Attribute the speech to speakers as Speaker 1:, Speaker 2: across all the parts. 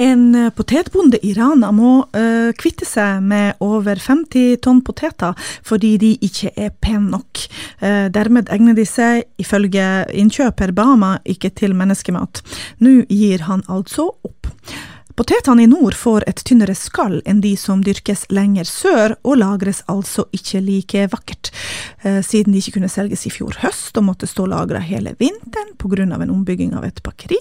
Speaker 1: En eh, potetbonde i Rana må uh, kvitte seg med over 50 tonn poteter fordi de ikke er pene nok. Uh, dermed egner de seg, ifølge innkjøper Bama, ikke til menneskemat. Nå gir han altså opp. Potetene i nord får et tynnere skall enn de som dyrkes lenger sør, og lagres altså ikke like vakkert. Siden de ikke kunne selges i fjor høst og måtte stå lagra hele vinteren pga. en ombygging av et bakeri,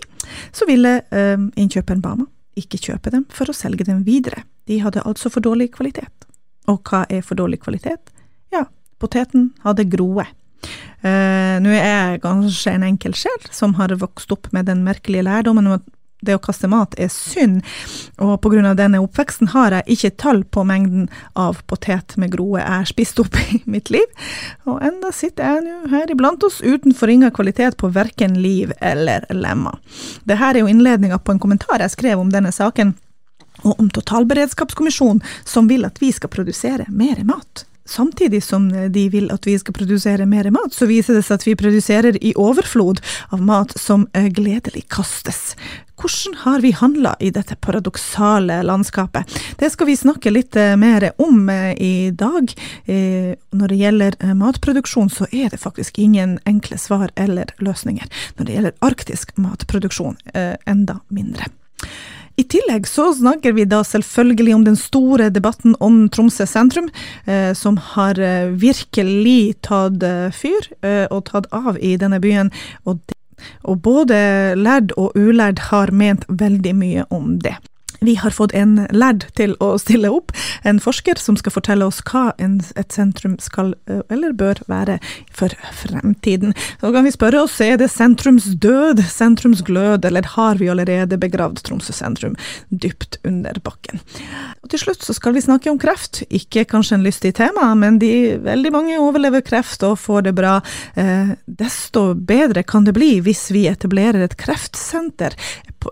Speaker 1: så ville innkjøperen Bama ikke kjøpe dem for å selge dem videre. De hadde altså for dårlig kvalitet. Og hva er for dårlig kvalitet? Ja, poteten hadde groe. Uh, Nå er jeg kanskje en enkel sjel som har vokst opp med den merkelige lærdommen om at det å kaste mat er synd, og av denne oppveksten har jeg ikke tall på mengden av potet med groe jeg har spist opp i mitt liv, og enda sitter jeg nå her iblant oss uten forringa kvalitet på verken liv eller lemmer. Dette er jo innledninga på en kommentar jeg skrev om denne saken, og om totalberedskapskommisjonen som vil at vi skal produsere mer mat. Samtidig som de vil at vi skal produsere mer mat, så viser det seg at vi produserer i overflod av mat som eh, gledelig kastes. Hvordan har vi handla i dette paradoksale landskapet? Det skal vi snakke litt eh, mer om eh, i dag. Når det gjelder matproduksjon, så er det faktisk ingen enkle svar eller løsninger. Når det gjelder arktisk matproduksjon, enda mindre. I tillegg så snakker vi da selvfølgelig om den store debatten om Tromsø sentrum, eh, som har virkelig tatt fyr eh, og tatt av i denne byen. Og det og både lærd og ulærd har ment veldig mye om det. Vi har fått en lærd til å stille opp, en forsker som skal fortelle oss hva et sentrum skal eller bør være for fremtiden. Så kan vi spørre oss, er det sentrumsdød, sentrumsglød, eller har vi allerede begravd Tromsø sentrum dypt under bakken? Og til slutt så skal vi snakke om kreft. Ikke kanskje en lystig tema, men de, veldig mange overlever kreft og får det bra. Eh, desto bedre kan det bli hvis vi etablerer et kreftsenter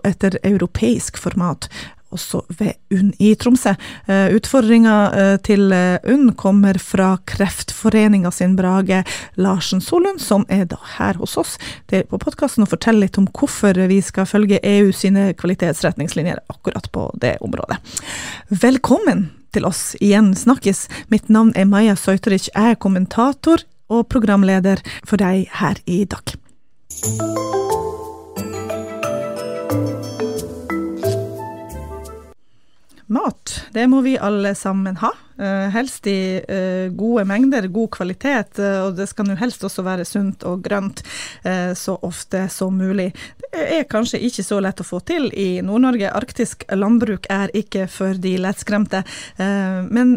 Speaker 1: etter europeisk format også ved UNN i Tromsø. Uh, Utfordringa uh, til uh, UNN kommer fra Kreftforeninga sin Brage Larsen Solund, som er da her hos oss på podkasten og forteller litt om hvorfor vi skal følge EU sine kvalitetsretningslinjer akkurat på det området. Velkommen til oss igjen snakkes. Mitt navn er Maja Søyterich. Jeg er kommentator og programleder for deg her i dag. Mat, det må vi alle sammen ha. Uh, helst i uh, gode mengder, god kvalitet, uh, og det skal nå helst også være sunt og grønt så ofte som mulig. Det er kanskje ikke så lett å få til i Nord-Norge. Arktisk landbruk er ikke for de lettskremte, men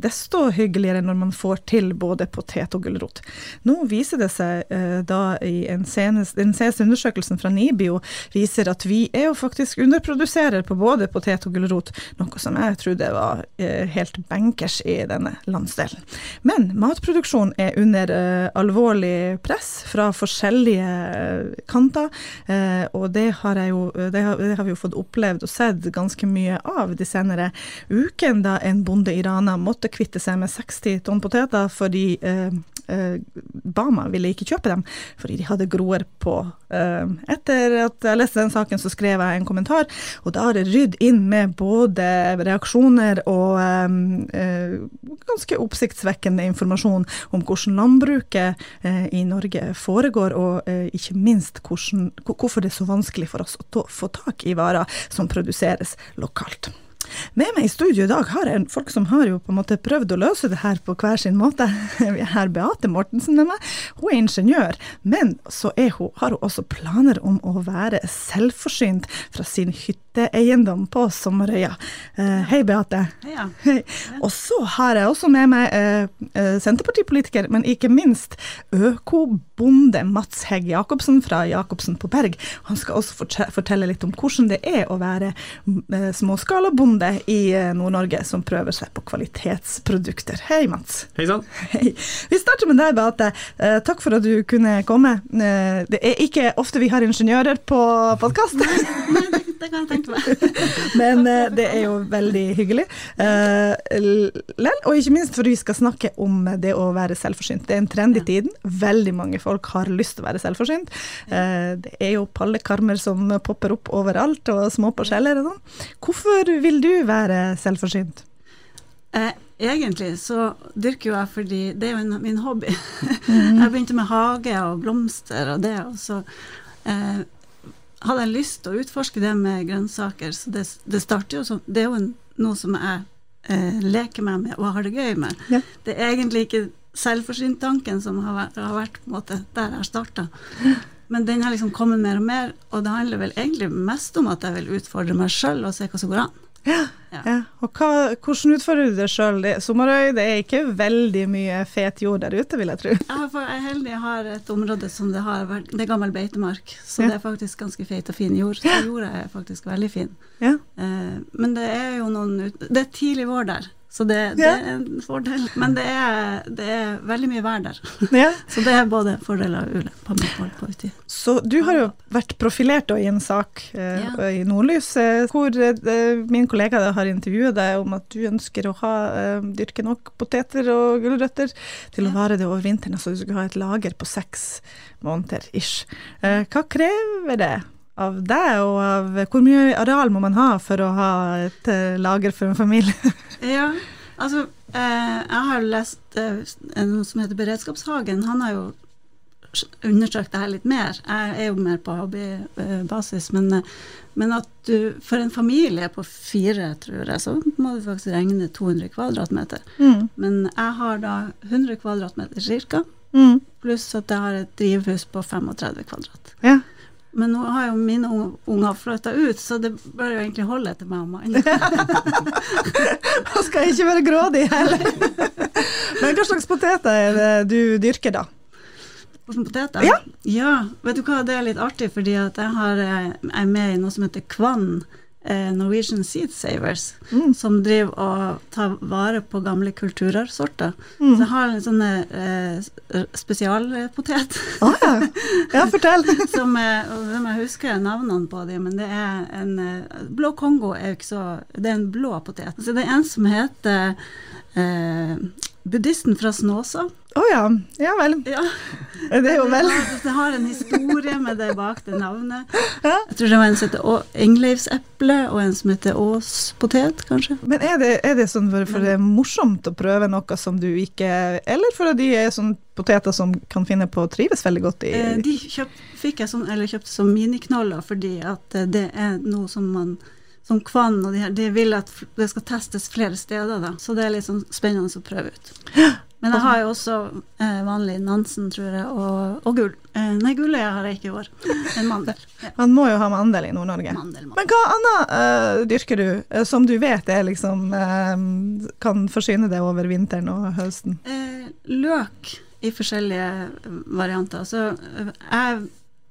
Speaker 1: desto hyggeligere når man får til både potet og gulrot. Nå viser det seg da i en senest, den seneste undersøkelsen fra NIBIO viser at vi er jo faktisk underproduserer på både potet og gulrot, noe som jeg trodde var helt benk bankers i denne landsdelen. Men matproduksjon er under uh, alvorlig press fra forskjellige uh, kanter, uh, og det har, jo, det, har, det har, vi jo fått opplevd og sett ganske mye av de senere ukene, da en bonde i Rana måtte kvitte seg med 60 tonn poteter fordi Bama ville ikke kjøpe dem fordi de hadde groer på. Etter at jeg leste den saken, så skrev jeg en kommentar, og da har det rydd inn med både reaksjoner og Eh, ganske oppsiktsvekkende informasjon om hvordan landbruket eh, i Norge foregår, og eh, ikke minst hvordan, hvorfor det er så vanskelig for oss å få tak i varer som produseres lokalt. Med meg i studio i dag har jeg folk som har jo på en måte prøvd å løse det her på hver sin måte. Vi har Beate Mortensen med meg. Hun er ingeniør, men så hun, har hun også planer om å være selvforsynt fra sin hytte hytteeiendom på Sommerøya. Eh, hei, Beate.
Speaker 2: Heia.
Speaker 1: Hei. Og så har jeg også med meg eh, eh Senterpartipolitiker, men ikke minst økobonde Mats Hegg Jacobsen fra Jacobsen på Berg. Han skal også fortelle litt om hvordan det er å være eh, småskalabonde i eh, Nord-Norge som prøver seg på kvalitetsprodukter. Hei, Mats.
Speaker 3: Hei sann.
Speaker 1: Hei. Vi starter med deg, Beate. Eh, takk for at du kunne komme. det er ikke ofte vi har ingeniører på podkast.
Speaker 2: Det kan jeg tenke meg.
Speaker 1: Men uh, det er jo veldig hyggelig. Uh, og ikke minst for vi skal snakke om det å være selvforsynt. Det er en trend i tiden. Veldig mange folk har lyst til å være selvforsynt. Uh, det er jo pallekarmer som popper opp overalt, og små parseller og sånn. Hvorfor vil du være selvforsynt?
Speaker 2: Eh, egentlig så dyrker jo jeg fordi det er jo en, min hobby. Mm. jeg begynte med hage og blomster og det, og så eh, hadde jeg lyst til å utforske det med grønnsaker, så det, det starter jo sånn Det er jo en, noe som jeg eh, leker meg med og har det gøy med. Ja. Det er egentlig ikke selvforsyntanken som har har vært på en måte der jeg starta. Men den har liksom kommet mer og mer, og det handler vel egentlig mest om at jeg vil utfordre meg sjøl og se hva som går an.
Speaker 1: Ja. ja. Og hva, hvordan utfordrer du deg sjøl? Sommerøy det er ikke veldig mye fet jord der ute, vil jeg tro.
Speaker 2: Jeg er heldig jeg har et område som det har vært Det er gammel beitemark, så ja. det er faktisk ganske feit og fin jord. Så jorda er faktisk veldig fin. Ja. Eh, men det er jo noen Det er tidlig vår der. Så det, det er en fordel. Men det er, det er veldig mye vær der. Ja. Så det er både fordeler og ulemper.
Speaker 1: Så du har jo vært profilert i en sak eh, ja. i Nordlys, eh, hvor eh, min kollega har intervjuet deg om at du ønsker å ha, eh, dyrke nok poteter og gulrøtter til å vare det over vinteren. Så altså du skal ha et lager på seks måneder ish. Eh, hva krever det? Av deg, og av hvor mye areal må man ha for å ha et uh, lager for en familie?
Speaker 2: ja, altså eh, jeg har lest eh, noe som heter Beredskapshagen. Han har jo undersøkt det her litt mer. Jeg er jo mer på hobbybasis, men, eh, men at du for en familie på fire, tror jeg, så må du faktisk regne 200 kvadratmeter. Mm. Men jeg har da 100 kvadratmeter ca. Mm. Pluss at jeg har et drivhus på 35 kvadrat. Ja. Men nå har jo mine unger flytta ut, så det bør jo egentlig holde til meg og mannen.
Speaker 1: Man skal ikke være grådig heller. Men hva slags poteter er det du dyrker, da?
Speaker 2: Poteter? Ja. ja. Vet du hva, det er litt artig, fordi at jeg, har, jeg er med i noe som heter Kvann Eh, Norwegian Seed Savers, mm. som driver og tar vare på gamle kulturarvsorter. Mm. Så jeg har en sånn eh, spesialpotet.
Speaker 1: Ah, ja. ja, fortell!
Speaker 2: som er, jeg husker navnene på dem, men det er en eh, Blå Kongo er jo ikke så Det er en blå potet. Så det er en som heter eh, Buddhisten fra Snåsa.
Speaker 1: Å oh, ja. Ja vel. Ja. Det er jo vel.
Speaker 2: Det har, en historie med det bak det navnet. Ja. Jeg tror det var en som heter Engleivseple, og en som heter Åspotet, kanskje.
Speaker 1: Men er det, er det sånn for, for det er morsomt å prøve noe som du ikke Eller for de er sånn poteter som kan finne på å trives veldig godt i
Speaker 2: eh, De kjøpt, fikk jeg sånn, eller kjøpte som miniknoller fordi at det er noe som man som Kvann og de her, de vil at det skal testes flere steder, da. Så det er litt sånn spennende å prøve ut. Men jeg har jo også eh, vanlig Nansen, tror jeg, og, og gull. Eh, nei, gullet har jeg ikke i år. En mandel.
Speaker 1: Ja. Man må jo ha mandel i Nord-Norge. Men hva annet uh, dyrker du, uh, som du vet er liksom uh, kan forsyne deg over vinteren og høsten?
Speaker 2: løk i forskjellige varianter. Så jeg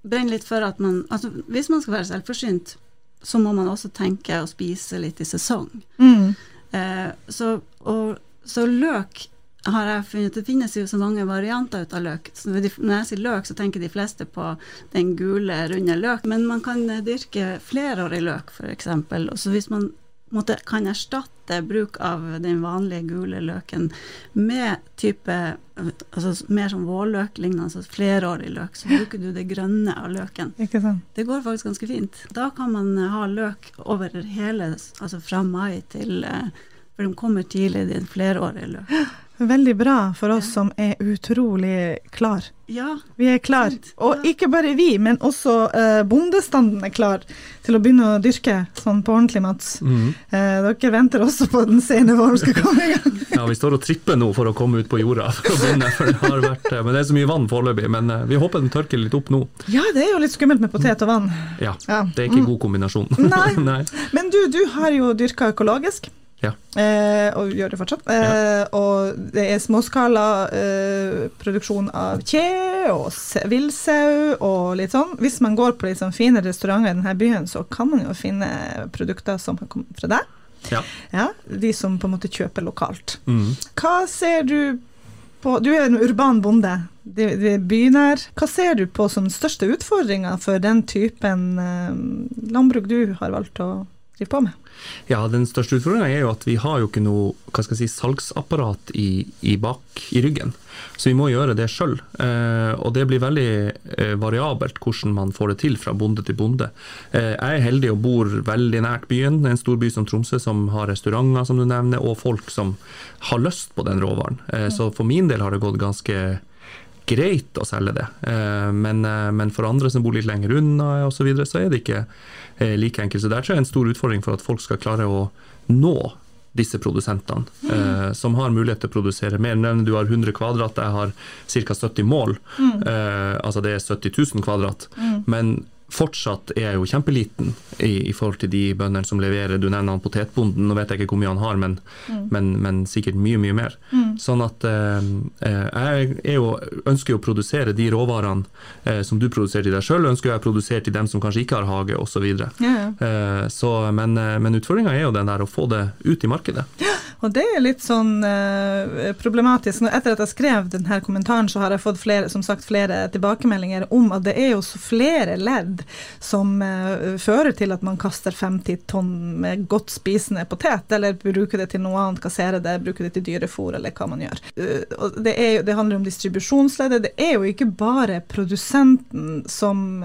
Speaker 2: brenner litt for at man Altså hvis man skal være selvforsynt, så må man også tenke å spise litt i sesong. Mm. Eh, så, og, så, løk har jeg funnet Det finnes jo så mange varianter ut av løk. Så når jeg sier løk, så tenker de fleste på den gule, runde løk. Men man kan dyrke flerårig løk, f.eks. Og så hvis man måte, kan erstatte bruk av den vanlige gule løken med type altså mer som vårløk lignende, altså flerårig løk, så bruker du det grønne av løken. Det går faktisk ganske fint. Da kan man ha løk over hele, altså fra mai til eh, For de kommer tidlig, de flerårige løk.
Speaker 1: Veldig bra for oss som er utrolig klar.
Speaker 2: Ja,
Speaker 1: vi er klar. Og ikke bare vi, men også uh, bondestanden er klar til å begynne å dyrke sånn på ordentlig, Mats. Mm. Uh, dere venter også på den sene våren skal komme i gang.
Speaker 3: ja, vi står og tripper nå for å komme ut på jorda for å begynne. For det har vært, men det er så mye vann foreløpig. Men uh, vi håper den tørker litt opp nå.
Speaker 1: Ja, det er jo litt skummelt med potet og vann.
Speaker 3: Ja, ja. det er ikke en mm. god kombinasjon.
Speaker 1: Nei. Nei. Men du, du har jo dyrka økologisk.
Speaker 3: Ja.
Speaker 1: Eh, og gjør det fortsatt. Eh, ja. Og det er småskala eh, produksjon av kje og villsau og litt sånn. Hvis man går på litt sånn fine restauranter i denne byen, så kan man jo finne produkter som har kommet fra deg.
Speaker 3: Ja.
Speaker 1: ja. De som på en måte kjøper lokalt. Mm. Hva ser du på Du er en urban bonde. du er bynær. Hva ser du på som største utfordringa for den typen eh, landbruk du har valgt å drive på med?
Speaker 3: Ja, Den største utfordringa er jo at vi har jo ikke noe hva skal jeg si, salgsapparat i, i bak i ryggen. Så vi må gjøre det sjøl. Eh, og det blir veldig eh, variabelt hvordan man får det til fra bonde til bonde. Eh, jeg er heldig og bor veldig nært byen. En stor by som Tromsø som har restauranter, som du nevner, og folk som har lyst på den råvaren. Eh, så for min del har det gått ganske greit å selge det. Eh, men, eh, men, for andre som bor litt lenger unna osv., så, videre, så er det ikke eh, like enkelt. Så jeg er en stor utfordring for at folk skal klare å nå disse produsentene, mm. som har mulighet til å produsere mer. Du har 100 kvadrat, jeg har ca. 70 mål. Mm. altså det er 70 000 kvadrat. Mm. Men fortsatt er jo kjempeliten i, i, forhold til de bøndene som leverer. Du nevner han potetbonden, nå vet jeg ikke hvor mye han har, men, mm. men, men sikkert mye, mye mer. Mm. Sånn at eh, eh jeg jo, ønsker jo å produsere de råvarene eh, som du produserer til deg sjøl, ønsker jeg å produsere til dem som kanskje ikke har hage, osv. Ja, ja. eh, så, men eh, men utfordringa er jo den der å få det ut i markedet.
Speaker 1: Ja. Og det er litt sånn eh, problematisk. Etter at jeg skrev denne kommentaren, så har jeg fått flere, som sagt, flere tilbakemeldinger om at det er jo så flere ledd som uh, fører til at man kaster 50 tonn med godt spisende potet, eller bruker det til noe annet, kasserer det, bruker det til dyrefôr, eller hva man gjør. Uh, det, er, det, handler om distribusjonsleddet. Det er jo ikke bare produsenten som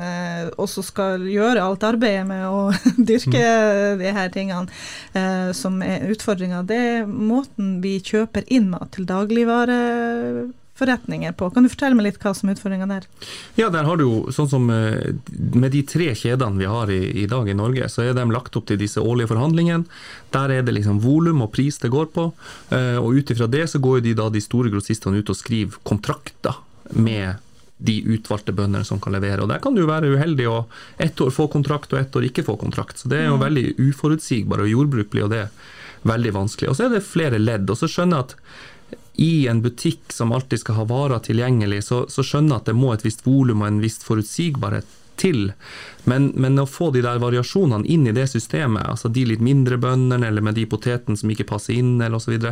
Speaker 1: også skal gjøre alt arbeidet med å dyrke mm. de her tingene som er utfordringa. Det er måten vi kjøper inn mat til dagligvareforretninger på. Kan du fortelle meg litt hva som er utfordringa der?
Speaker 3: Ja, der har du jo sånn som eh, med de tre kjedene vi har i, i, dag i Norge, så er de lagt opp til disse årlige forhandlingene. Der er det liksom volum og pris det går på, eh, og ut ifra det så går de da de store grossistene ut og skriver kontrakter med de utvalgte bøndene som kan levere. Og Der kan du være uheldig og ett år få kontrakt og ett år ikke få kontrakt. Så Det er jo mm. veldig uforutsigbart, og jordbruk blir jo det veldig vanskelig. Og så er det flere ledd. Og så skjønner jeg at i en butikk som alltid skal ha varer tilgjengelig, så, så skjønner jeg at det må et visst volum og en viss forutsigbarhet til. Men, men, å få de der variasjonene inn i det systemet, altså de litt mindre bøndene eller med de potetene som ikke passer inn, eller osv.,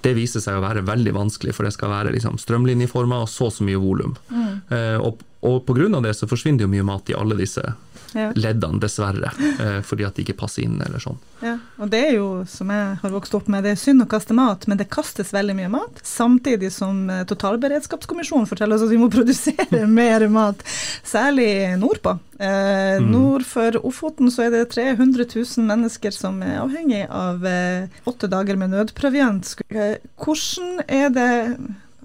Speaker 3: det viser seg å være veldig vanskelig, for det skal være liksom strømlinjeformer og så så mye volum. Mm. Eh, og, og pga. det så forsvinner jo mye mat i alle disse ja. leddene, dessverre. Eh, fordi at de ikke passer inn eller sånn.
Speaker 1: Ja, og det er jo, som jeg har vokst opp med, det er synd å kaste mat, men det kastes veldig mye mat. Samtidig som eh, Totalberedskapskommisjonen forteller oss at vi må produsere mer mat, særlig nordpå. Eh, mm. Nord for Ofoten så er det 300 000 mennesker som er avhengig av eh, åtte dager med nødproviant. Hvordan er det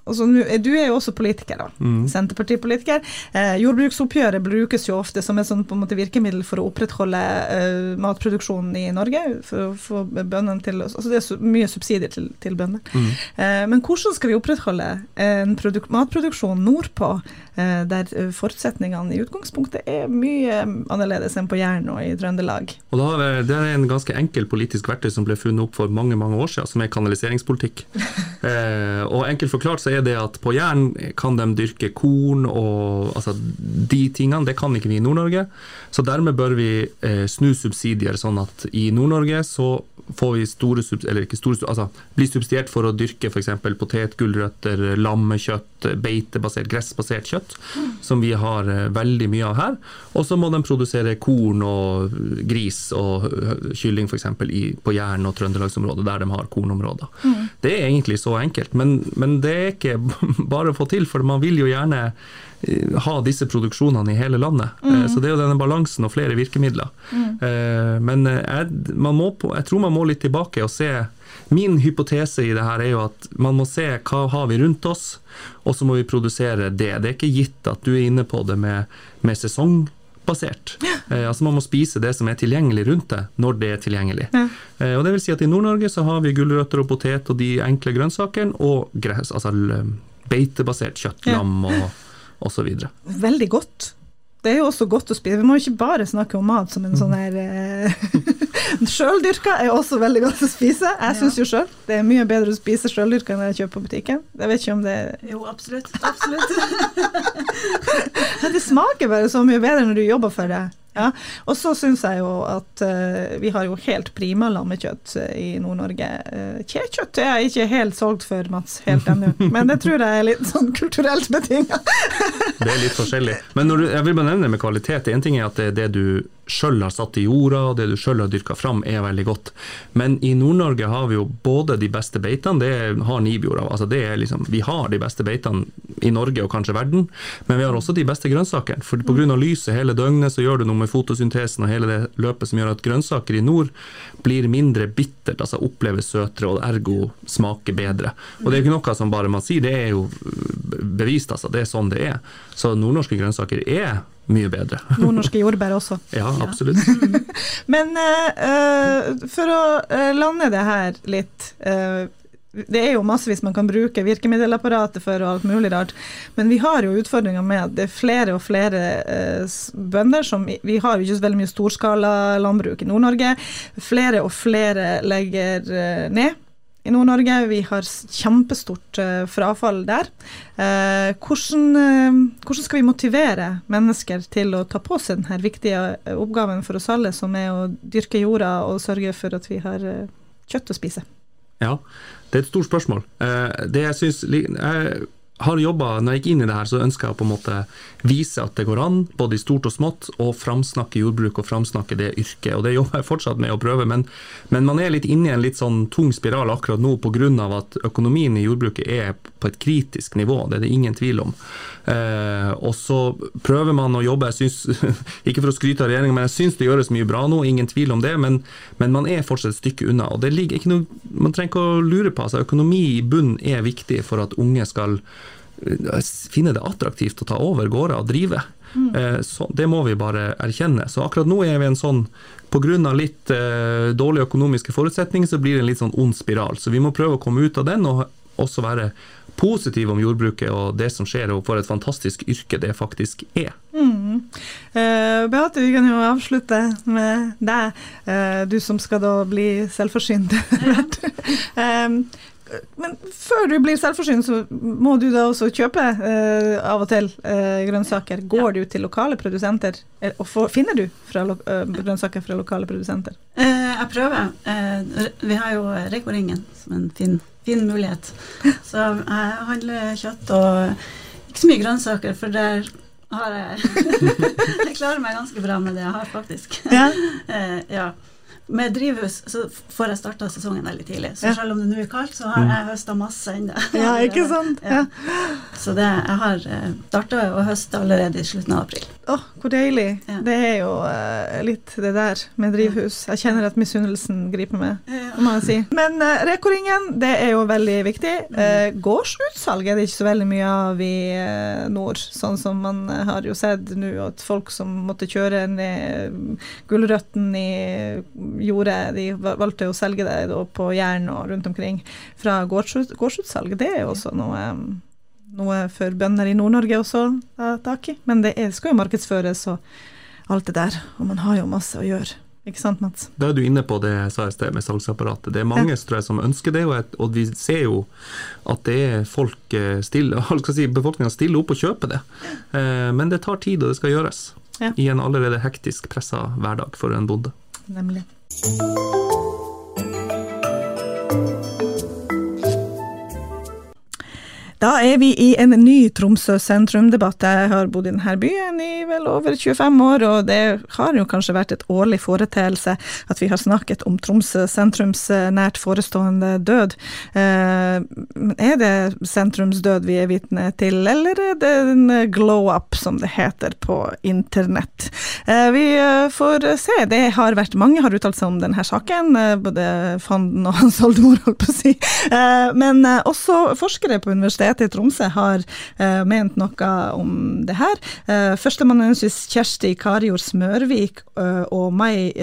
Speaker 1: Altså, du er jo også politiker, da. Mm. Senterpartipolitiker. Eh, jordbruksoppgjøret brukes jo ofte som et sånn, måte, virkemiddel for å opprettholde eh, matproduksjonen i Norge. For å få bøndene til altså Det er mye subsidier til, til bønder. Mm. Eh, men hvordan skal vi opprettholde en matproduksjon nordpå, eh, der forutsetningene i utgangspunktet er mye annerledes enn på Jæren og i Trøndelag?
Speaker 3: Og da, Det er en ganske enkel politisk verktøy som ble funnet opp for mange mange år siden, som er kanaliseringspolitikk. Eh, og enkelt forklart så er det at på Jæren kan de dyrke korn og altså de tingene. Det kan ikke vi i Nord-Norge. Så dermed bør vi eh, snu subsidier, sånn at i Nord-Norge så får vi store, eller ikke store, altså blir subsidiert for å dyrke f.eks. potet, gulrøtter, lammekjøtt, beitebasert, gressbasert kjøtt, som vi har eh, veldig mye av her. Og så må de produsere korn og gris og kylling f.eks. på Jæren og Trøndelagsområdet, der de har kornområder. Mm. Det er egentlig så enkelt, men, men det er ikke bare å få til, for man vil jo gjerne eh, ha disse produksjonene i hele landet. Eh, mm. Så det er jo denne balansen og flere virkemidler. Mm. Eh, men jeg, må, jeg, tror man må litt tilbake og se Min hypotese i det her er jo at man må se hva har vi rundt oss, og så må vi produsere det. Det er ikke gitt at du er inne på det med, med sesong basert. Eh, altså Man må spise det som er tilgjengelig rundt det, når det er tilgjengelig. Ja. Eh, og det vil si at I Nord-Norge så har vi gulrøtter og potet og de enkle grønnsakene, og gress, altså beitebasert kjøtt, ja. lam og osv.
Speaker 1: Veldig godt. Det er jo også godt å spise. Vi må jo ikke bare snakke om mat som en sånn her eh, Sjøldyrka er også veldig godt å spise. Jeg syns jo sjøl det er mye bedre å spise sjøldyrka enn jeg kjøper på butikken. Jeg vet ikke om det
Speaker 2: Jo, absolutt. Absolutt.
Speaker 1: det smaker bare så mye bedre når du jobber for det. Ja, Og så syns jeg jo at uh, vi har jo helt prima lammekjøtt uh, i Nord-Norge. Uh, Kjekjøtt er jeg ikke helt solgt for, Mats, helt ennå. Men det tror jeg er litt sånn kulturelt betinga.
Speaker 3: det er litt forskjellig. Men du, jeg vil bare nevne med kvalitet. En ting er at det er det du sjøl har satt i jorda, og det du sjøl har dyrka fram, er veldig godt. Men i Nord-Norge har vi jo både de beste beitene, det har Nibjorda. Altså det er liksom, vi har de beste beitene i Norge og kanskje verden, men vi har også de beste grønnsakene. For pga. lyset hele døgnet så gjør du noe med fotosyntesen og hele det løpet som gjør at grønnsaker i nord blir mindre bittert, altså oppleves søtere og ergo smaker bedre. Og det er ikke noe som bare man sier, det er jo bevist, altså. Det er sånn det er. Så nordnorske grønnsaker er mye bedre.
Speaker 1: Nordnorske jordbær også.
Speaker 3: Ja, absolutt.
Speaker 1: Men uh, for å uh, lande det her litt uh, det er jo massevis man kan bruke virkemiddelapparatet for og alt mulig rart, men vi har jo utfordringer med at det er flere og flere bønder som Vi har jo ikke så veldig mye storskala landbruk i Nord-Norge. Flere og flere legger ned i Nord-Norge. Vi har kjempestort uh, frafall der. Uh, hvordan, uh, hvordan, skal vi motivere mennesker til å ta på seg denne viktige oppgaven for oss alle, som er å dyrke jorda og sørge for at vi har kjøtt å spise?
Speaker 3: Ja, det er et stort spørsmål. det jeg synes, jeg har jobba, når jeg gikk inn i det her, så ønsker jeg å på en måte vise at det går an, både i stort og smått, å framsnakke jordbruk og framsnakke det yrket. Og det jobber jeg fortsatt med å prøve, men, men man er litt inne i en litt sånn tung spiral akkurat nå pga. at økonomien i jordbruket er på et kritisk nivå, det er det ingen tvil om. Eh, og så prøver man å jobbe, jeg synes, ikke for å skryte av regjeringa, men jeg syns det gjøres mye bra nå, ingen tvil om det, men, men man er fortsatt et stykke unna. og det ligger ikke noe, Man trenger ikke å lure på, altså økonomi i bunn er viktig for at unge skal finne det attraktivt å ta over gårder og drive. Mm. Eh, så det må vi bare erkjenne. Så akkurat nå er vi en sånn Pga. litt eh, dårlige økonomiske forutsetninger så blir det en litt sånn ond spiral. Så vi må prøve å komme ut av den og også være positive om jordbruket og det som skjer, og for et fantastisk yrke det faktisk er.
Speaker 1: Mm. Eh, Beate, vi kan jo avslutte med deg, eh, du som skal da bli selvforsynt. um, men før du blir selvforsynt, så må du da også kjøpe eh, av og til eh, grønnsaker. Går ja. du til lokale produsenter, og for, finner du fra, eh, grønnsaker fra lokale produsenter?
Speaker 2: Eh, jeg prøver. Eh, vi har jo Reko-ringen som en fin, fin, mulighet. Så jeg handler kjøtt og ikke så mye grønnsaker, for der har jeg Jeg klarer meg ganske bra med det jeg har, faktisk. Ja. ja med drivhus så får jeg starta sesongen veldig tidlig. Så ja. selv om det nå er kaldt, så har jeg høsta masse ennå.
Speaker 1: Ja, ikke sant? Ja.
Speaker 2: Så det, jeg har eh, starta å høste allerede i slutten av april.
Speaker 1: Å, oh, hvor deilig. Det er jo uh, litt det der med drivhus. Jeg kjenner at misunnelsen griper meg, må jeg si. Men uh, Reko-ringen, det er jo veldig viktig. Uh, gårdsutsalg er det ikke så veldig mye av i uh, nord, sånn som man har jo sett nå, at folk som måtte kjøre ned gulrøtten i jordet, de valgte å selge det på Jæren og rundt omkring fra gårdsutsalg. Det er jo også noe noe for bønder i Nord-Norge også ta tak i. Men det er, skal jo markedsføres og alt det der, og man har jo masse å gjøre. Ikke sant, Mats?
Speaker 3: Da er du inne på det jeg sa i sted med salgsapparatet. Det er mange ja. som ønsker det, og, et, og, vi ser jo at det er folk stiller, stille, si, befolkninga stiller opp og kjøper det. Eh, men det tar tid, og det skal gjøres. Ja. I en allerede hektisk pressa hverdag for en bonde.
Speaker 1: Nemlig. Thank you. Da er vi i en ny Tromsø sentrum-debatt. Jeg har bodd i denne byen i vel over 25 år, og det har jo kanskje vært et årlig foreteelse at vi har snakket om Tromsø sentrums nært forestående død. Eh, er det sentrumsdød vi er vitne til, eller er det en glow-up, som det heter på internett? Eh, vi eh, får se. Det har vært mange har uttalt seg om denne saken, både Fanden og Hans oldemor, holdt på å si. Men også forskere på universitetet Universitetet i Tromsø har uh, ment noe om det her. Uh, Førsteamanuensis Kjersti Karijord Smørvik uh, og meg,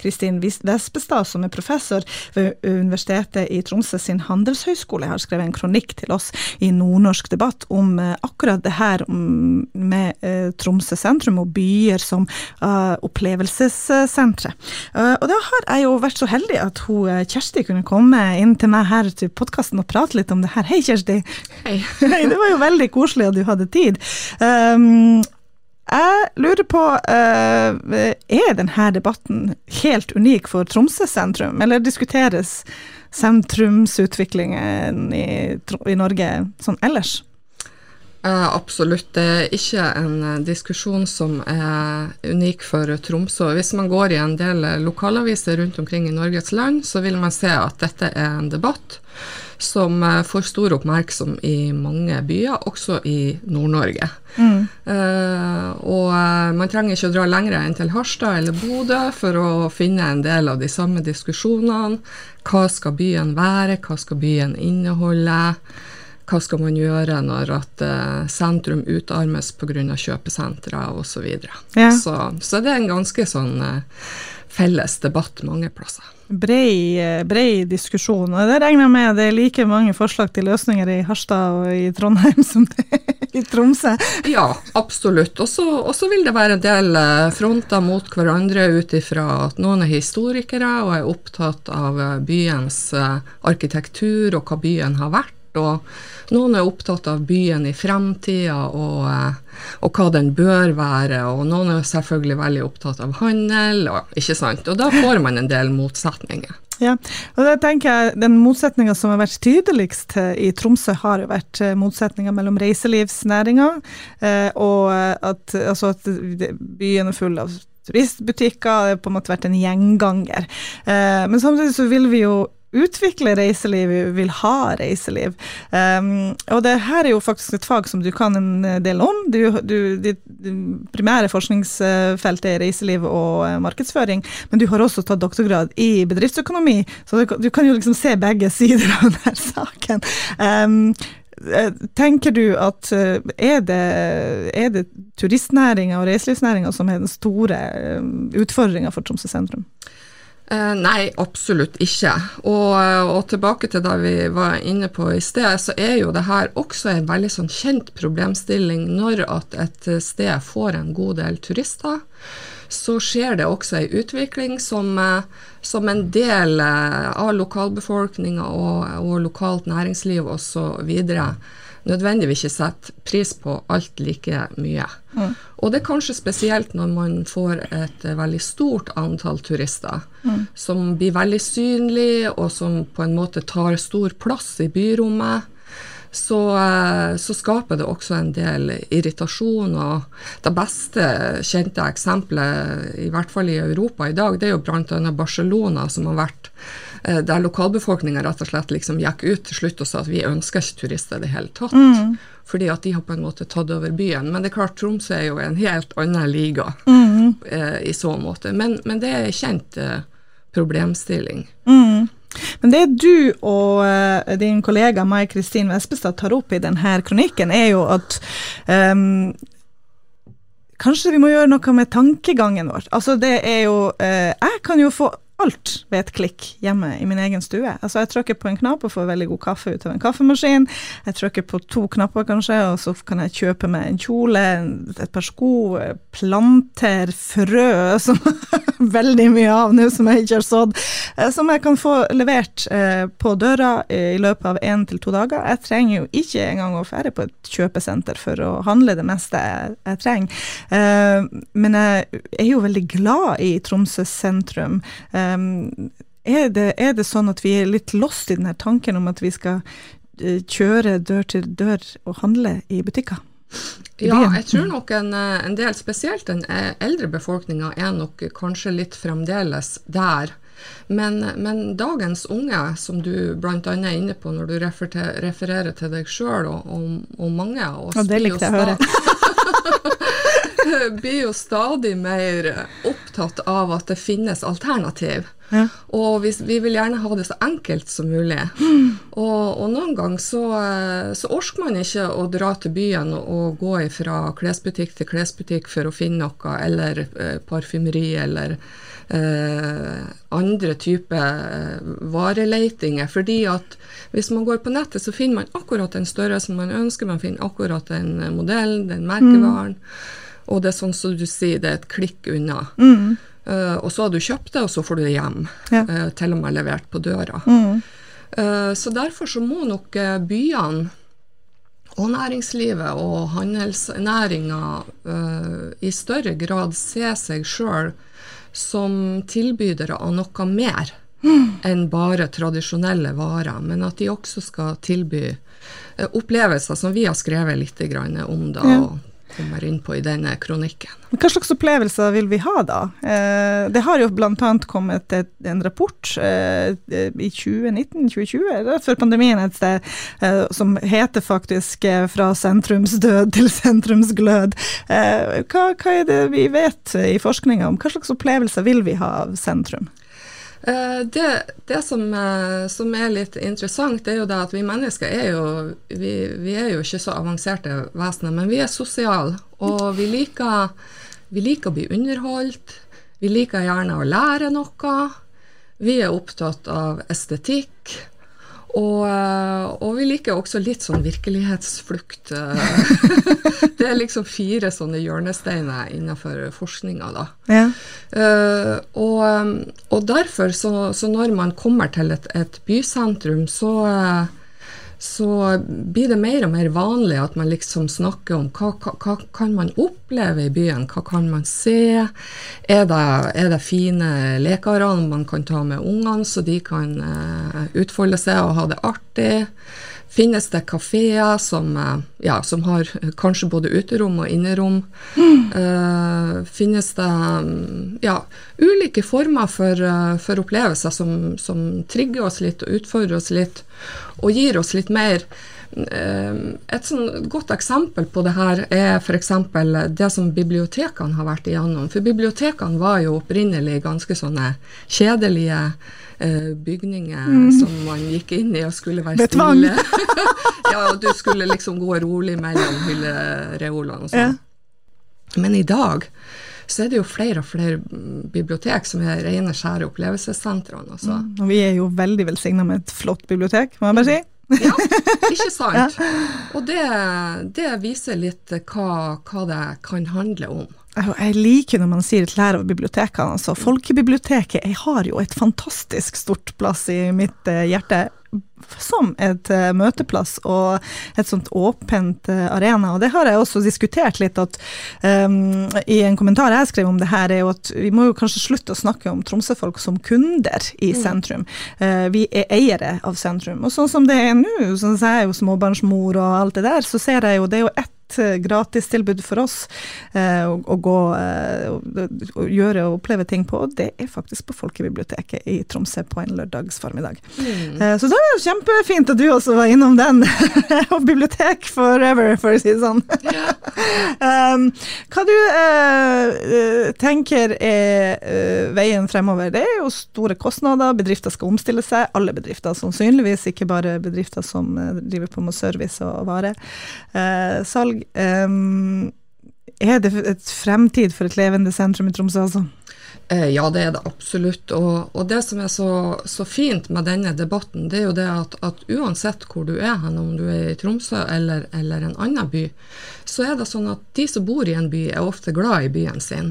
Speaker 1: Kristin Vespestad, som er professor ved Universitetet i Tromsø sin handelshøyskole, har skrevet en kronikk til oss i Nordnorsk debatt om akkurat det her med Tromsø sentrum og byer som opplevelsessentre. og da har jeg jo vært så heldig at hun, Kjersti kunne komme inn til meg her til podkasten og prate litt om det her. Hei, Kjersti.
Speaker 4: Hei.
Speaker 1: det var jo veldig koselig at du hadde tid. Um, jeg lurer på, uh, er denne debatten helt unik for Tromsø sentrum, eller diskuteres sentrumsutviklingen i, i Norge sånn ellers?
Speaker 4: Uh, absolutt. Det er ikke en uh, diskusjon som er unik for Tromsø. Hvis man går i en del lokalaviser rundt omkring i Norges land, så vil man se at dette er en debatt som uh, får stor oppmerksom i mange byer, også i Nord-Norge. Mm. og man trenger ikke å dra lenger enn til Harstad eller Bodø for å finne en del av de samme diskusjonene. Hva skal byen være, hva skal byen inneholde? hva skal man gjøre når at uh, sentrum utarmes pga. kjøpesentre osv. Så, ja. så Så det er en ganske sånn uh, felles debatt mange plasser.
Speaker 1: Brei, eh, brei diskusjon. og Det regner jeg med det er like mange forslag til løsninger i Harstad og i Trondheim som det er i Tromsø?
Speaker 4: Ja, absolutt. Og så vil det være en del fronter mot hverandre ut ifra at noen er historikere og er opptatt av byens arkitektur og hva byen har vært. Og noen er opptatt av byen i fremtida og, eh, og, hva den bør være, og noen er selvfølgelig veldig opptatt av handel, og, ikke sant? og da får man en del motsetninger.
Speaker 1: Ja, og da tenker jeg Den motsetninga som har vært tydeligst i Tromsø, har jo vært eh, motsetninga mellom reiselivsnæringa eh, og at, altså at byen er full av turistbutikker. Det har på en måte vært en gjenganger. Men samtidig så vil vi jo utvikle reiseliv, vil ha reiseliv. Um, og det her er jo faktisk et fag som du kan en del om. Du, du, ditt primære forskningsfelt er reiseliv og uh, markedsføring, men du har også tatt doktorgrad i bedriftsøkonomi, så du, du kan jo liksom se begge sider av denne saken. Um, Tenker du at eh, er det, er det turistnæringa og reiselivsnæringa som er den store utfordringa for Tromsø sentrum?
Speaker 4: Eh, nei, absolutt ikke. Og, eh, og, tilbake til det vi var inne på i sted, så er jo det her også en veldig sånn kjent problemstilling når at et sted får en god del turister. Så skjer det også ei utvikling som, eh, som, en del av lokalbefolkninga og, og lokalt næringsliv osv nødvendigvis ikke setter pris på alt like mye. Mm. Og det er kanskje spesielt når man får et veldig stort antall turister, mm. som blir veldig synlig, og som på en måte tar stor plass i byrommet. Så, eh, så, skaper det også en del irritasjon. og Det beste kjente eksempelet, i hvert fall i Europa i dag, det er jo bl.a. Barcelona, som har vært Eh, der lokalbefolkninga rett og slett liksom gikk ut til slutt og sa at vi ønsker ikke turister i det hele tatt. Mm. Fordi at de har på en måte tatt over byen. Men det er klart, Tromsø er jo en helt annen liga mm. eh, i så måte. Men, men det er en kjent eh, problemstilling.
Speaker 1: Mm. Men det du og uh, din kollega Mai Kristin Vespestad tar opp i denne kronikken, er jo at um, Kanskje vi må gjøre noe med tankegangen vår. Altså det er jo uh, Jeg kan jo få alt ved et klikk hjemme i min egen stue. Altså Jeg trykker på en knapp og får veldig god kaffe ut av en kaffemaskin. Jeg trykker på to knapper, kanskje, og så kan jeg kjøpe meg en kjole, et par sko, planter, frø, som veldig mye av nå som jeg ikke har sådd, eh, som jeg kan få levert eh, på døra i løpet av én til to dager. Jeg trenger jo ikke engang å fære på et kjøpesenter for å handle det meste jeg, trenger. Eh, men jeg er jo veldig glad i Tromsø sentrum. Um, er, det, er, det, sånn at vi er litt lost i denne tanken om at vi skal uh, kjøre dør til dør og handle i butikker?
Speaker 4: Ja, jeg tror nok en, eh, en del, spesielt den eh, eldre befolkninga, er nok kanskje litt fremdeles der. Men, men, dagens unge, som du bl.a. er inne på når du referer, refererer til deg sjøl og, og, og, mange av oss
Speaker 1: Og det likte jeg å høre.
Speaker 4: blir jo stadig mer opptatt av at det finnes alternativ. Ja. Og vi, vi, vil gjerne ha det så enkelt som mulig. Mm. Og, og, noen ganger så, så, orker man ikke å dra til byen og gå fra klesbutikk til klesbutikk for å finne noe, eller eh, parfymeri, eller eh, andre typer eh, vareleitinger. Fordi at hvis man går på nettet, så finner man akkurat den størrelsen man ønsker, man finner akkurat den modellen, den merkevaren. Mm. Og det er sånn som du sier, det er et klikk unna. Mm. Uh, og så har du kjøpt det, og så får du det hjem. Ja. Uh, til og med levert på døra. Mm. Uh, så derfor så må nok byene og næringslivet og handelsnæringa i større grad se seg sjøl som tilbydere av noe mer mm. enn bare tradisjonelle varer, men at de også skal tilby opplevelser som vi har skrevet litt om da, ja. og kommer inn på i denne kronikken.
Speaker 1: Hva slags opplevelser vil vi ha da? Eh, det har jo bl.a. kommet en rapport eh, i 2019-2020, før pandemien et sted, eh, som heter faktisk 'Fra sentrumsdød til sentrumsglød'. Hva, hva, er det vi vet i forskninga om hva slags opplevelser vil vi ha av sentrum?
Speaker 4: Eh, det, det som, eh, som, er litt interessant, er jo det at vi mennesker er jo, vi, vi er jo ikke så avanserte vesener, men vi er sosiale. Og vi liker, vi liker å bli underholdt. Vi liker gjerne å lære noe. Vi er opptatt av estetikk. Og, eh, og, vi liker også litt sånn virkelighetsflukt. det er liksom fire sånne hjørnesteiner innenfor forskninga, da. Ja. Uh, og, og, derfor, så, så, når man kommer til et, et bysentrum, så uh, så blir det mer og mer vanlig at man liksom snakker om hva, hva, hva kan man oppleve i byen, hva kan man se? Er det, er det fine lekearealer man kan ta med ungene, så de kan uh, utfolde seg og ha det artig? Finnes det kafeer som, eh, ja, som, har kanskje både uterom og innerom? Mm. Uh, finnes det mm, ja, ulike former for, for opplevelser som, som, trigger oss litt og utfordrer oss litt, og gir oss litt mer? Uh, et sånn godt eksempel på det her er f.eks. det som bibliotekene har vært igjennom. For bibliotekene var jo opprinnelig ganske sånne kjedelige eh, bygninger mm. som man gikk inn i og skulle være stille. ja, og du skulle liksom gå rolig mellom hyllereolene og sånn. Ja. Men i dag så er det jo flere og flere bibliotek som er rene, skjære opplevelsessentrene.
Speaker 1: Mm. Og vi er jo veldig velsigna med et flott bibliotek, må jeg bare si.
Speaker 4: Ja, ikke sant. Og det, det, viser litt hva, hva det kan handle om.
Speaker 1: Jeg liker når man sier et lære av bibliotekene. Altså, Folkebiblioteket jeg har jo et fantastisk stort plass i mitt uh, hjerte som et uh, møteplass og et sånt åpent uh, arena. Og det har jeg også diskutert litt at um, i en kommentar jeg skrev om det her, er jo at vi må jo kanskje slutte å snakke om Tromsø-folk som kunder i mm. sentrum. vi er eiere av sentrum. Og sånn som det er nå, sånn som jeg er jo småbarnsmor og alt det der, så ser jeg jo det er jo ett Eh, gratistilbud for oss eh, å, å, gå eh, og gjøre og oppleve ting på, det er faktisk på Folkebiblioteket i Tromsø på en lørdags formiddag. Mm. Eh, så det kjempefint at du også var innom den. og bibliotek forever, for å si det sånn. um, hva du eh, tenker er eh, veien fremover? Det er jo store kostnader, bedrifter skal omstille seg. Alle bedrifter sannsynligvis, ikke bare bedrifter som driver på med service og vare. salg Um, er det et fremtid for et levende sentrum i Tromsø, altså?
Speaker 4: Eh, ja, det er det absolutt. Og, og det som er så, så, fint med denne debatten, det er jo det at, at uansett hvor du er hen, om du er i Tromsø eller, eller, en annen by, så er det sånn at de som bor i en by, er ofte glad i byen sin.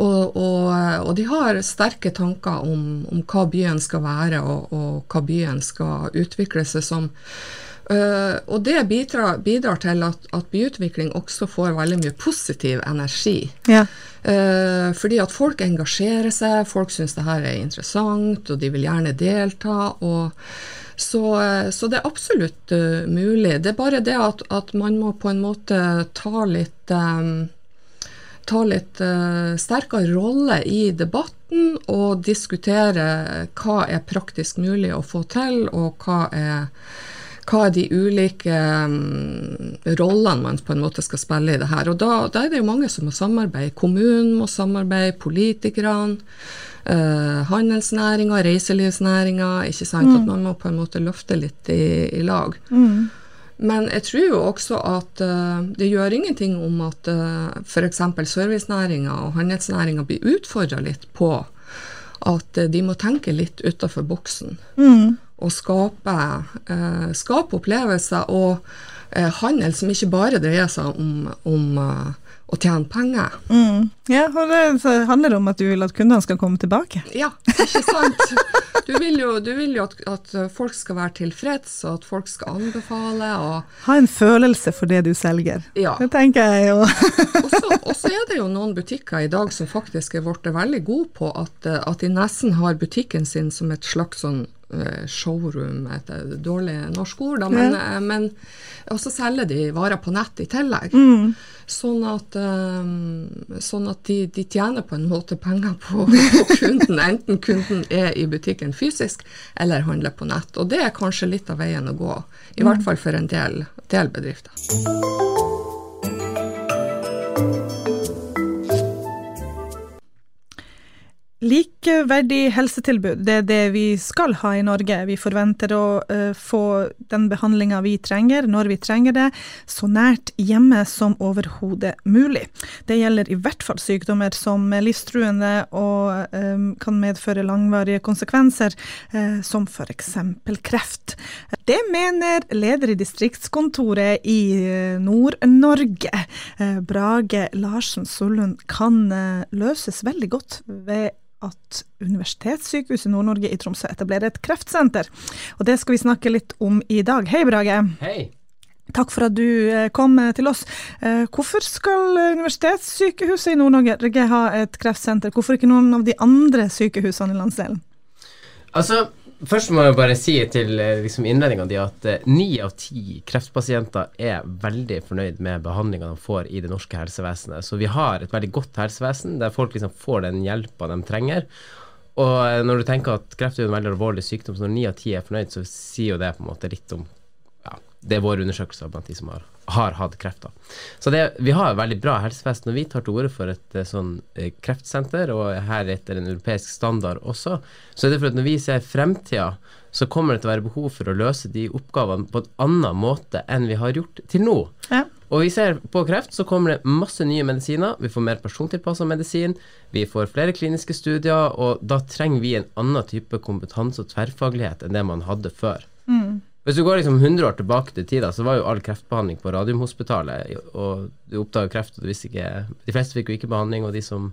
Speaker 4: Og, og, og de har sterke tanker om, om, hva byen skal være, og, og hva byen skal utvikle seg som. Uh, og det bidrar, bidrar til at, at, byutvikling også får veldig mye positiv energi. Ja. Uh, fordi at folk engasjerer seg, folk syns det her er interessant, og de vil gjerne delta. så, uh, så det er absolutt mulig. Det er bare det at, at, man må på en måte ta litt um, ta litt sterkere rolle i debatten og diskutere hva er praktisk mulig å få til, og hva er hva er de ulike um, rollene man på en måte skal spille i det her. Og da, da er det jo mange som må samarbeide. Kommunen må samarbeide, politikerne, uh, handelsnæringa, reiselivsnæringa. ikke sant, mm. At man må på en måte løfte litt i, i lag. Mm. Men jeg tror jo også at uh, det gjør ingenting om at uh, f.eks. servicenæringa og handelsnæringa blir utfordra litt på at uh, de må tenke litt utafor boksen. Mm og skape, eh, skape opplevelser og eh, handel som ikke bare dreier seg om, om uh, å tjene penger.
Speaker 1: Mm. Ja, og det handler om at du vil at kundene skal komme tilbake.
Speaker 4: Ja, ikke sant. Du, vil jo, du vil jo at, at, folk skal være tilfreds, og at folk skal anbefale. Og,
Speaker 1: ha en følelse for det du selger.
Speaker 4: Ja.
Speaker 1: Det tenker jeg jo.
Speaker 4: og så er det jo noen butikker i dag som faktisk er blitt veldig gode på at, at de nesten har butikken sin som et slags sånn showroom, et dårlig norsk ord, da, men, ja. men også selger de varer på nett i tillegg.
Speaker 1: Mm.
Speaker 4: Sånn at, um, sånn at de, de, tjener på en måte penger på, på, kunden, enten kunden er i butikken fysisk eller handler på nett. Og det er kanskje litt av veien å gå, i mm. hvert fall for en del, del bedrifter.
Speaker 1: Likeverdig helsetilbud, det er det vi skal ha i Norge. Vi forventer å uh, få den behandlinga vi trenger, når vi trenger det, så nært hjemme som overhodet mulig. Det gjelder i hvert fall sykdommer som er livstruende og um, kan medføre langvarige konsekvenser, uh, som f.eks. kreft. Det mener leder i distriktskontoret i Nord-Norge, Brage Larsen Sollund, kan løses veldig godt ved at Universitetssykehuset Nord-Norge i Tromsø etablerer et kreftsenter. Og det skal vi snakke litt om i dag. Hei, Brage.
Speaker 5: Hei.
Speaker 1: Takk for at du eh, kom eh, til oss. Eh, hvorfor skal Universitetssykehuset i Nord-Norge ha et kreftsenter? Hvorfor ikke noen av de andre sykehusene i landsdelen?
Speaker 5: Altså, Først må jeg bare si til eh, liksom, innledninga di at eh, ni av ti kreftpasienter er veldig fornøyd med behandlinga de får i det norske helsevesenet. Så vi har et veldig godt helsevesen der folk liksom får den hjelpa de trenger. Og eh, når du tenker at kreft er en veldig alvorlig sykdom, så når ni av ti er fornøyd, så sier jo det på en måte litt om Det er våre undersøkelser blant de som har har hatt kreft. Da. Så det, vi har et veldig bra helsevesen, og vi tar til orde for et eh, sånn eh, kreftsenter, og her etter en europeisk standard også. Så er det for at når vi ser fremtida, så kommer det til å være behov for å løse de oppgavene på en annen måte enn vi har gjort til nå.
Speaker 1: Ja.
Speaker 5: Og vi ser på kreft så kommer det masse nye medisiner, vi får mer persontilpassa medisin, vi får flere kliniske studier, og da trenger vi en annen type kompetanse og tverrfaglighet enn det man hadde før.
Speaker 1: Mm.
Speaker 5: Hvis du går liksom 100 år tilbake til tida, så var jo all kreftbehandling på Radiumhospitalet, og du oppdaga kreft, og du visste ikke De fleste fikk jo ikke behandling, og de som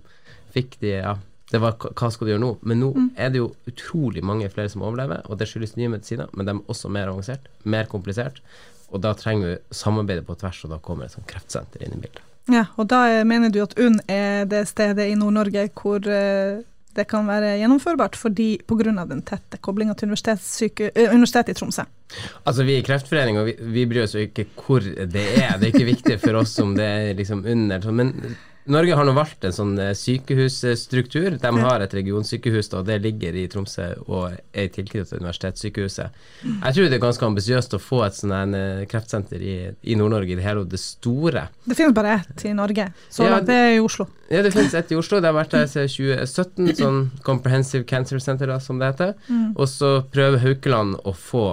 Speaker 5: fikk de, ja det var hva skal du gjøre nå? Men nå mm. er det jo utrolig mange flere som overlever, og det skyldes nye medisiner, men de er også mer avansert, mer komplisert, og da trenger vi samarbeidet på tvers, og da kommer et sånt kreftsenter inn i bildet.
Speaker 1: Ja, og da mener du at UNN er det stedet i Nord-Norge hvor uh det kan være gjennomførbart fordi pga. den tette koblinga til Universitetet i Tromsø?
Speaker 5: Altså Vi i Kreftforeninga vi, vi, bryr oss jo ikke hvor det er, det er ikke viktig for oss om det er liksom under. Men Norge har nå valgt en sånn eh, sykehusstruktur. De har et regionsykehus, og det ligger i Tromsø og er i tilknytning universitetssykehuset. Jeg tror det er ganske ambisiøst å få et sånn eh, kreftsenter i, i Nord-Norge i det hele og det store.
Speaker 1: Det finnes bare ett i Norge, så ja, det er i Oslo.
Speaker 5: Ja, det finnes ett i Oslo. Det har vært der siden 2017, sånn Comprehensive Cancer Center, da, som det heter.
Speaker 1: Mm.
Speaker 5: Og så prøver Haukeland å få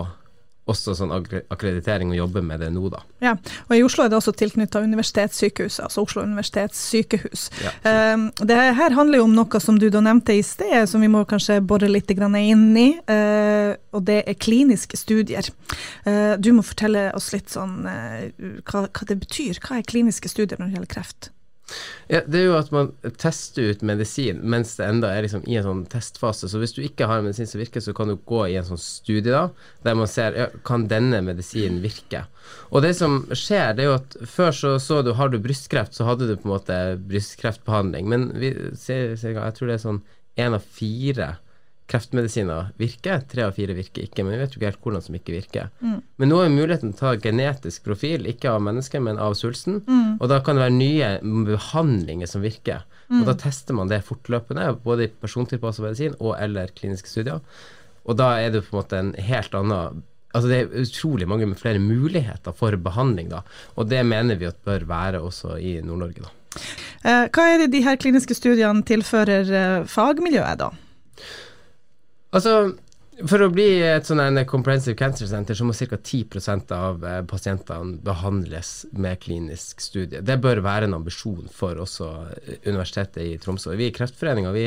Speaker 5: også sånn akkreditering og jobbe med det nå, da.
Speaker 1: Ja, og i Oslo er det også tilknytta universitetssykehuset, altså Oslo universitetssykehus.
Speaker 5: Ja,
Speaker 1: um, det her handler jo om noe som du da nevnte i sted, som vi må kanskje bore litt inn i, uh, og det er kliniske studier. Uh, du må fortelle oss litt sånn uh, hva, hva det betyr. Hva er kliniske studier når det gjelder kreft?
Speaker 5: Ja, det er jo at man tester ut medisin mens det enda er liksom i en sånn testfase. Så hvis du ikke har en medisin som virker, så kan du gå i en sånn studie da, der man ser ja, kan denne medisinen virke. Og det som skjer, det er jo at før så, så du har du brystkreft, så hadde du på en måte brystkreftbehandling. Men vi jeg tror det er sånn én av fire kreftmedisiner virker, tre av fire virker ikke. Men vi vet jo ikke helt hvordan som ikke virker.
Speaker 1: Mm.
Speaker 5: Men nå er muligheten til å ta genetisk profil, ikke av mennesket, men av svulsten.
Speaker 1: Mm.
Speaker 5: Og da kan det være nye behandlinger som virker.
Speaker 1: Mm.
Speaker 5: Og da tester man det fortløpende, både i persontilpasset medisin og eller kliniske studier. Og da er det på en måte en helt annen Altså Det er utrolig mange med flere muligheter for behandling, da. Og det mener vi at bør være også i Nord-Norge, da.
Speaker 1: Eh, hva er det de her kliniske studiene tilfører eh, fagmiljøet, da?
Speaker 5: Altså, for å bli et sånn comprehensive cancer center, så må ca. 10% av eh, pasientene behandles med klinisk studie. Det bør være en ambisjon for også eh, Universitetet i Tromsø. Vi i Kreftforeninga vi,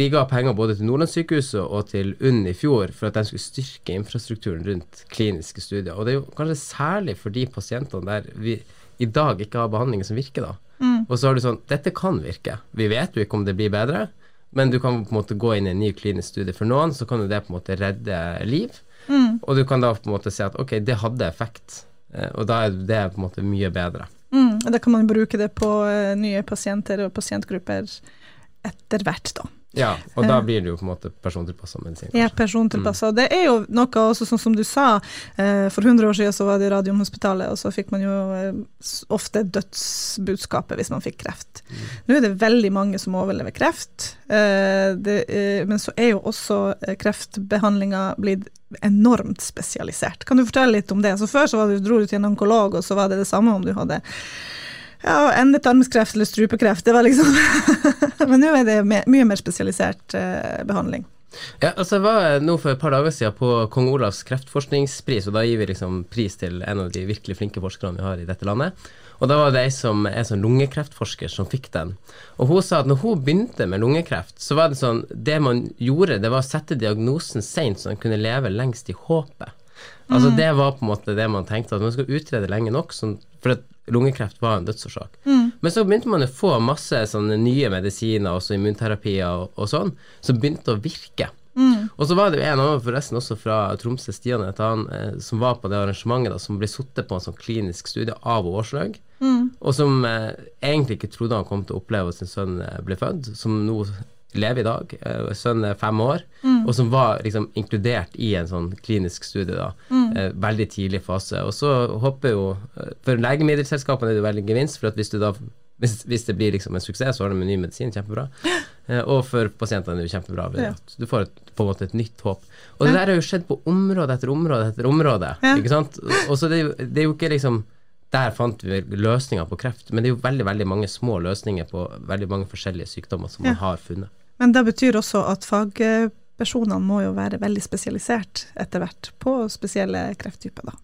Speaker 5: vi, ga penger både til Nordlandssykehuset og til UNN i fjor for at de skulle styrke infrastrukturen rundt kliniske studier. Og det er jo kanskje særlig for de pasientene der vi i dag ikke har behandlinger som virker, da.
Speaker 1: Mm.
Speaker 5: Og så har du sånn Dette kan virke. Vi vet jo ikke om det blir bedre. Men du kan på en måte gå inn i en ny klinisk studie. For noen så kan jo det på en måte redde liv,
Speaker 1: Mm.
Speaker 5: og du kan da på en måte si at ok, det hadde effekt, eh, og da er det på en måte mye bedre.
Speaker 1: Mm, da kan man bruke det på eh, nye pasienter og pasientgrupper etter hvert, da.
Speaker 5: Ja, og da
Speaker 1: Eh.
Speaker 5: blir det jo på en måte persontilpassa medisin.
Speaker 1: Ja, persontilpassa. Mm. Det er jo noe også sånn som du sa, eh, for 100 år siden så var det Radiumhospitalet, og så fikk man jo eh, ofte dødsbudskapet hvis man fikk kreft. Nå er det veldig mange som overlever kreft, det, men så er jo også eh, kreftbehandlinga blitt enormt spesialisert. Kan du fortelle litt om det? Så Før så var du, dro du til en onkolog, og så var det det samme om du hadde ja, endetarmskreft eller strupekreft. Det var liksom Men nå er det mye mer spesialisert eh, behandling.
Speaker 5: Ja, altså Jeg var nå for et par dager siden på kong Olavs kreftforskningspris, og da gir vi liksom pris til en av de virkelig flinke forskerne vi har i dette landet. Og da var det ei som er sånn lungekreftforsker som fikk den. Og hun sa at når hun begynte med lungekreft, så var det sånn Det man gjorde, det var å sette diagnosen seint, så han kunne leve lengst i håpet. Altså Det var på en måte det man tenkte, at man skal utrede lenge nok, sånn, for at lungekreft var en dødsårsak. Men så begynte man å få masse sånne nye medisiner, også immunterapier og, og sånn, som begynte å virke. Og så var det jo en annen forresten også fra Tromsø, Stian het han, eh, som var på det arrangementet, da, som ble sittet på en sånn klinisk studie av Årslaug, og som eh, egentlig ikke trodde han kom til å oppleve at sin sønn eh, ble født, som nå lever i dag. Eh, sønnen er fem år, og som var liksom inkludert i en sånn klinisk studie da, mm. veldig tidlig fase. Og så håper jo eh, For legemiddelselskapene er det veldig gevinst, for at hvis du da hvis, hvis det blir liksom en suksess, så har de en ny medisin, kjempebra. Eh, og for pasientene er det kjempebra.
Speaker 1: Ja.
Speaker 5: at Du får et, på en måte et nytt håp. Og det der har jo skjedd på område etter område etter område.
Speaker 1: Ja.
Speaker 5: ikke sant? Og så det, det er jo ikke liksom der fant vi løsninger på kreft, men det er jo veldig veldig mange små løsninger på veldig mange forskjellige sykdommer som man har funnet.
Speaker 1: Men det betyr også at fagpersonene må jo være veldig spesialisert etter hvert på spesielle krefttyper, da.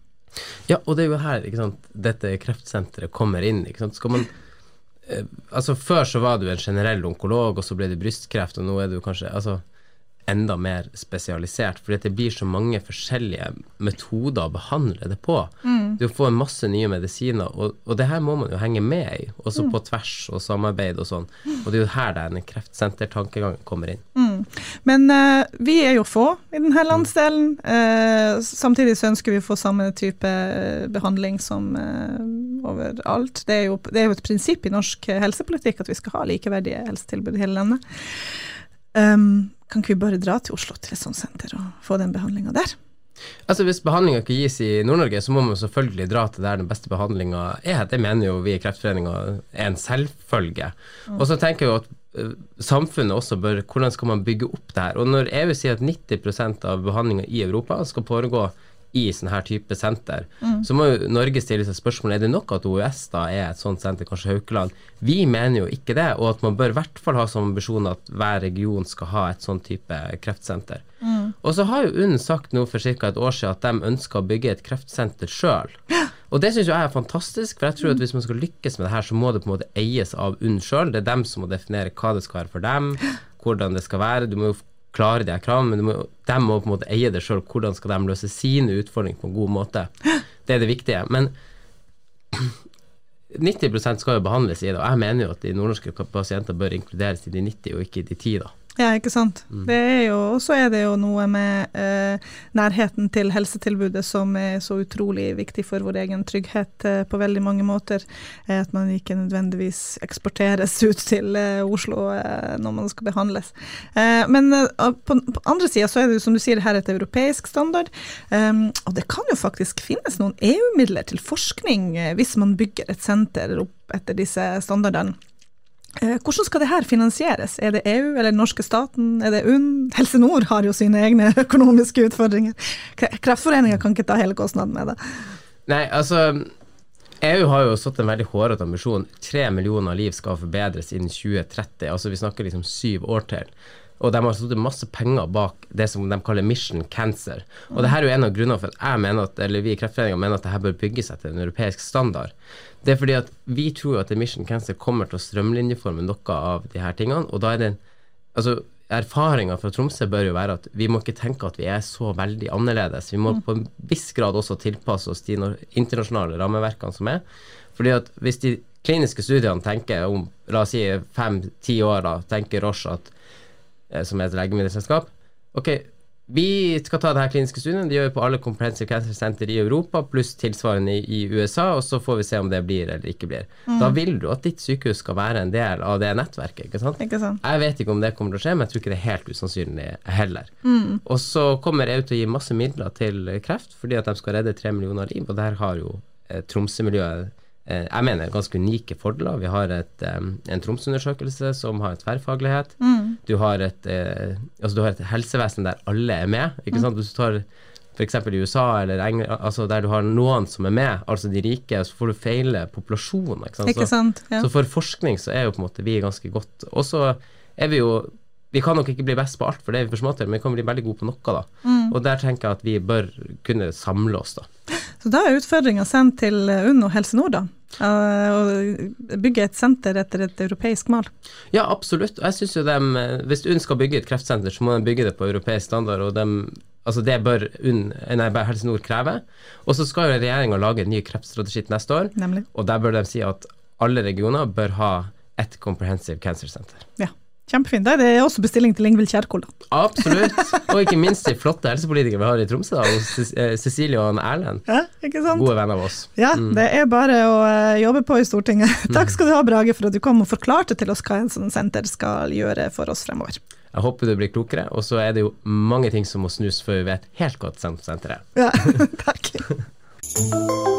Speaker 5: Ja, og det er jo her ikke sant, dette kreftsenteret kommer inn. ikke sant, skal man eh, altså Før så var du en generell onkolog, og så ble det brystkreft, og nå er du kanskje altså, enda mer spesialisert, fordi det blir så mange forskjellige metoder å behandle det på. Du får masse nye medisiner, og, og det her må man jo henge med i, også på tvers og samarbeid og sånn. Og det er jo her denne kreftsentertankegangen kommer inn.
Speaker 1: Men uh, vi er jo få i denne landsdelen. Uh, samtidig så ønsker vi å få samme type eh, behandling som uh, overalt. Det er, jo, det er jo et prinsipp i norsk helsepolitikk at vi skal ha likeverdige helsetilbud i hele landet. Um, kan ikke vi bare dra til Oslo til et sånt senter og få den behandlinga der?
Speaker 5: Altså Hvis behandlinga ikke gis i Nord-Norge, så må man selvfølgelig dra til der den beste behandlinga er. Det mener jo vi i Kreftforeninga er en selvfølge. Og så tenker jeg jo at eh, samfunnet også bør Hvordan skal man bygge opp det her? Og når EU sier at 90% av behandlinga i Europa skal foregå i sånn her type senter, så må jo Norge stille seg spørsmålet er det nok at OUS da er et sånt senter, kanskje Haukeland. Vi mener jo ikke det, og at man bør i hvert fall ha som ambisjon at hver region skal ha et sånn type kreftsenter. Og så har jo UNN sagt nå for ca. et år siden at de ønsker å bygge et kreftsenter sjøl. Og det syns jeg er fantastisk, for jeg tror at hvis man skal lykkes med det her, så må det på en måte eies av UNN sjøl. Det er dem som må definere hva det skal være for dem, hvordan det skal være. Du må jo klare de her kravene, men de må, de må på en måte eie det sjøl. Hvordan skal de løse sine utfordringer på en god måte? Det er det viktige. Men 90 skal jo behandles i det, og jeg mener jo at de nordnorske pasienter bør inkluderes i de 90 og ikke i de 10, da.
Speaker 1: Ja, ikke sant. Det er jo, og så er det jo noe med eh, nærheten til helsetilbudet som er så utrolig viktig for vår egen trygghet eh, på veldig mange måter. Eh, at man ikke nødvendigvis eksporteres ut til eh, Oslo eh, når man skal behandles. Eh, men på, på andre sida så er det jo som du sier her et europeisk standard. Um, og det kan jo faktisk finnes noen EU-midler til forskning hvis man bygger et senter opp etter disse standardene. Eh, Hvordan skal dette finansieres? Er det EU eller den norske staten? Er det UNN? Helse Nord har jo sine egne økonomiske utfordringer. Kreftforeninga kan ikke ta hele kostnaden med det.
Speaker 5: Nei, altså EU har jo satt en veldig hårete ambisjon. Tre millioner liv skal forbedres innen 2030. Altså vi snakker liksom syv år til. Og de har satt masse penger bak det som de kaller Mission Cancer. Og det her er jo en av grunnene for at jeg mener at, eller vi i Kreftforeningen mener at det her bør bygges etter en europeisk standard. Det er fordi at vi tror at Emission Cancer kommer til å strømlinjeforme noe av de her tingene, og da er den Altså, erfaringa fra Tromsø bør jo være at vi må ikke tenke at vi er så veldig annerledes. Vi må på en viss grad også tilpasse oss de internasjonale rammeverkene som er. Fordi at hvis de kliniske studiene tenker om la oss si fem-ti år, da, tenker Roche at eh, som er et legemiddelselskap. Ok, vi skal ta det her kliniske studien, det gjør vi på alle Comprehensive Cancer Center i Europa, pluss tilsvarende i, i, USA, og så får vi se om det blir eller ikke blir. Mm. Da vil du at ditt sykehus skal være en del av det nettverket, ikke sant?
Speaker 1: Ikke sant?
Speaker 5: Jeg vet ikke om det kommer til å skje, men jeg tror ikke det er helt usannsynlig heller. Mm. Og så kommer EU til å gi masse midler til kreft, fordi at de skal redde tre millioner liv, og der har jo eh, Tromsø-miljøet jeg mener ganske unike fordeler. Vi har et, en Tromsø-undersøkelse som har en tverrfaglighet. Mm. Du, har et, eh, altså du har et helsevesen der alle er med. ikke sant? Hvis du tar f.eks. i USA eller England, altså der du har noen som er med, altså de rike, så får du feile populasjoner. Ikke sant?
Speaker 1: Ikke sant? Ja.
Speaker 5: Så, så, for forskning så er jo på en måte vi ganske godt Og så er vi jo vi kan nok ikke bli best på alt, for det er vi for små til, men vi kan bli veldig gode på noe, da. Mm. Og der tenker jeg at vi bør kunne samle oss, da.
Speaker 1: Så da er utfordringa sendt til UNN og Helse Nord, da? Å bygge et senter etter et europeisk mal?
Speaker 5: Ja, absolutt. Jeg synes jo de, Hvis UNN skal bygge et kreftsenter, så må de bygge det på europeisk standard. og de, altså Det bør UNN, nei, Helse Nord kreve. Og så skal jo regjeringa lage en ny kreftstrategi neste år,
Speaker 1: Nemlig.
Speaker 5: og der bør de si at alle regioner bør ha et comprehensive cancer center.
Speaker 1: Ja. Kjempefint. Det er også bestilling til Ingvild Kjerkol.
Speaker 5: Absolutt. Og ikke minst de flotte helsepolitikere vi har i Tromsø, da, eh, Cecilie og Erlend.
Speaker 1: Ja?
Speaker 5: Gode venner av oss.
Speaker 1: Ja, mm. det er bare å uh, jobbe på i Stortinget. Takk skal du ha, Brage, for at du kom og forklarte til oss hva en sånn senter skal gjøre for oss fremover.
Speaker 5: Jeg håper du blir klokere, og så er det jo mange ting som må snus før vi vet helt hva senteret er.
Speaker 1: Ja, takk.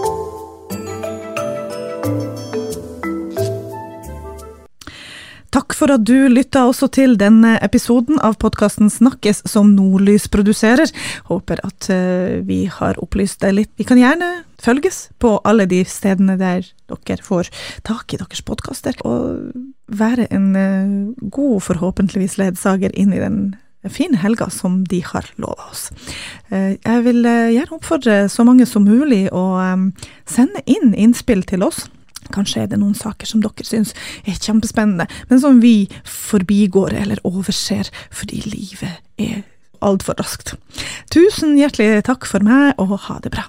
Speaker 1: Takk for at du lytta også til denne episoden av podkasten Snakkes som Nordlys produserer. Håper at uh, vi har opplyst deg litt. Vi kan gjerne følges på alle de stedene der dere får tak i deres podkaster, og være en uh, god, forhåpentligvis, ledsager inn i den fine helga som de har lova oss. Uh, jeg vil gjerne oppfordre så mange som mulig å sende inn innspill til oss. Kanskje er det noen saker som dere syns er kjempespennende, men som vi forbigår eller overser fordi livet er altfor raskt. Tusen hjertelig takk for meg, og ha det bra.